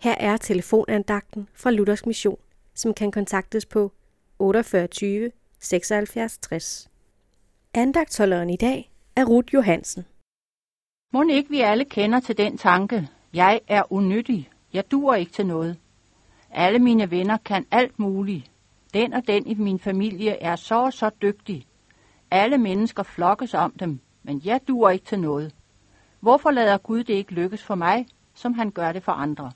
Her er telefonandagten fra Luthers Mission, som kan kontaktes på 48 76 60. Andagtholderen i dag er Ruth Johansen. Må ikke vi alle kender til den tanke, jeg er unyttig, jeg dur ikke til noget. Alle mine venner kan alt muligt. Den og den i min familie er så og så dygtig. Alle mennesker flokkes om dem, men jeg dur ikke til noget. Hvorfor lader Gud det ikke lykkes for mig, som han gør det for andre?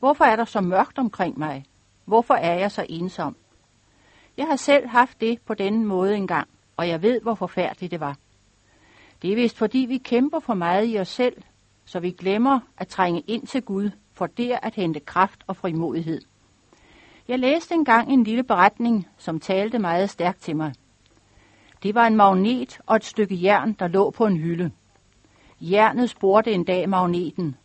Hvorfor er der så mørkt omkring mig? Hvorfor er jeg så ensom? Jeg har selv haft det på denne måde engang, og jeg ved, hvor forfærdeligt det var. Det er vist fordi, vi kæmper for meget i os selv, så vi glemmer at trænge ind til Gud, for der at hente kraft og frimodighed. Jeg læste engang en lille beretning, som talte meget stærkt til mig. Det var en magnet og et stykke jern, der lå på en hylde. Jernet spurgte en dag magneten,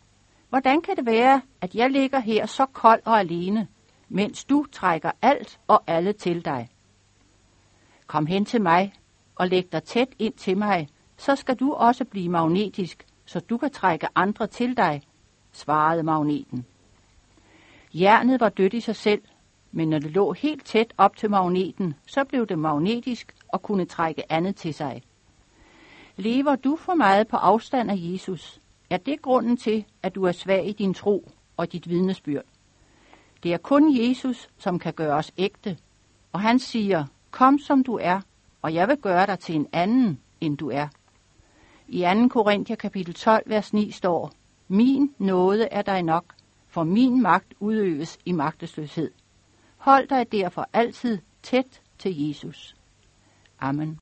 hvordan kan det være, at jeg ligger her så kold og alene, mens du trækker alt og alle til dig? Kom hen til mig og læg dig tæt ind til mig, så skal du også blive magnetisk, så du kan trække andre til dig, svarede magneten. Jernet var dødt i sig selv, men når det lå helt tæt op til magneten, så blev det magnetisk og kunne trække andet til sig. Lever du for meget på afstand af Jesus, er det grunden til, at du er svag i din tro og dit vidnesbyrd. Det er kun Jesus, som kan gøre os ægte, og han siger, kom som du er, og jeg vil gøre dig til en anden, end du er. I 2. Korinther kapitel 12, vers 9 står, Min nåde er dig nok, for min magt udøves i magtesløshed. Hold dig derfor altid tæt til Jesus. Amen.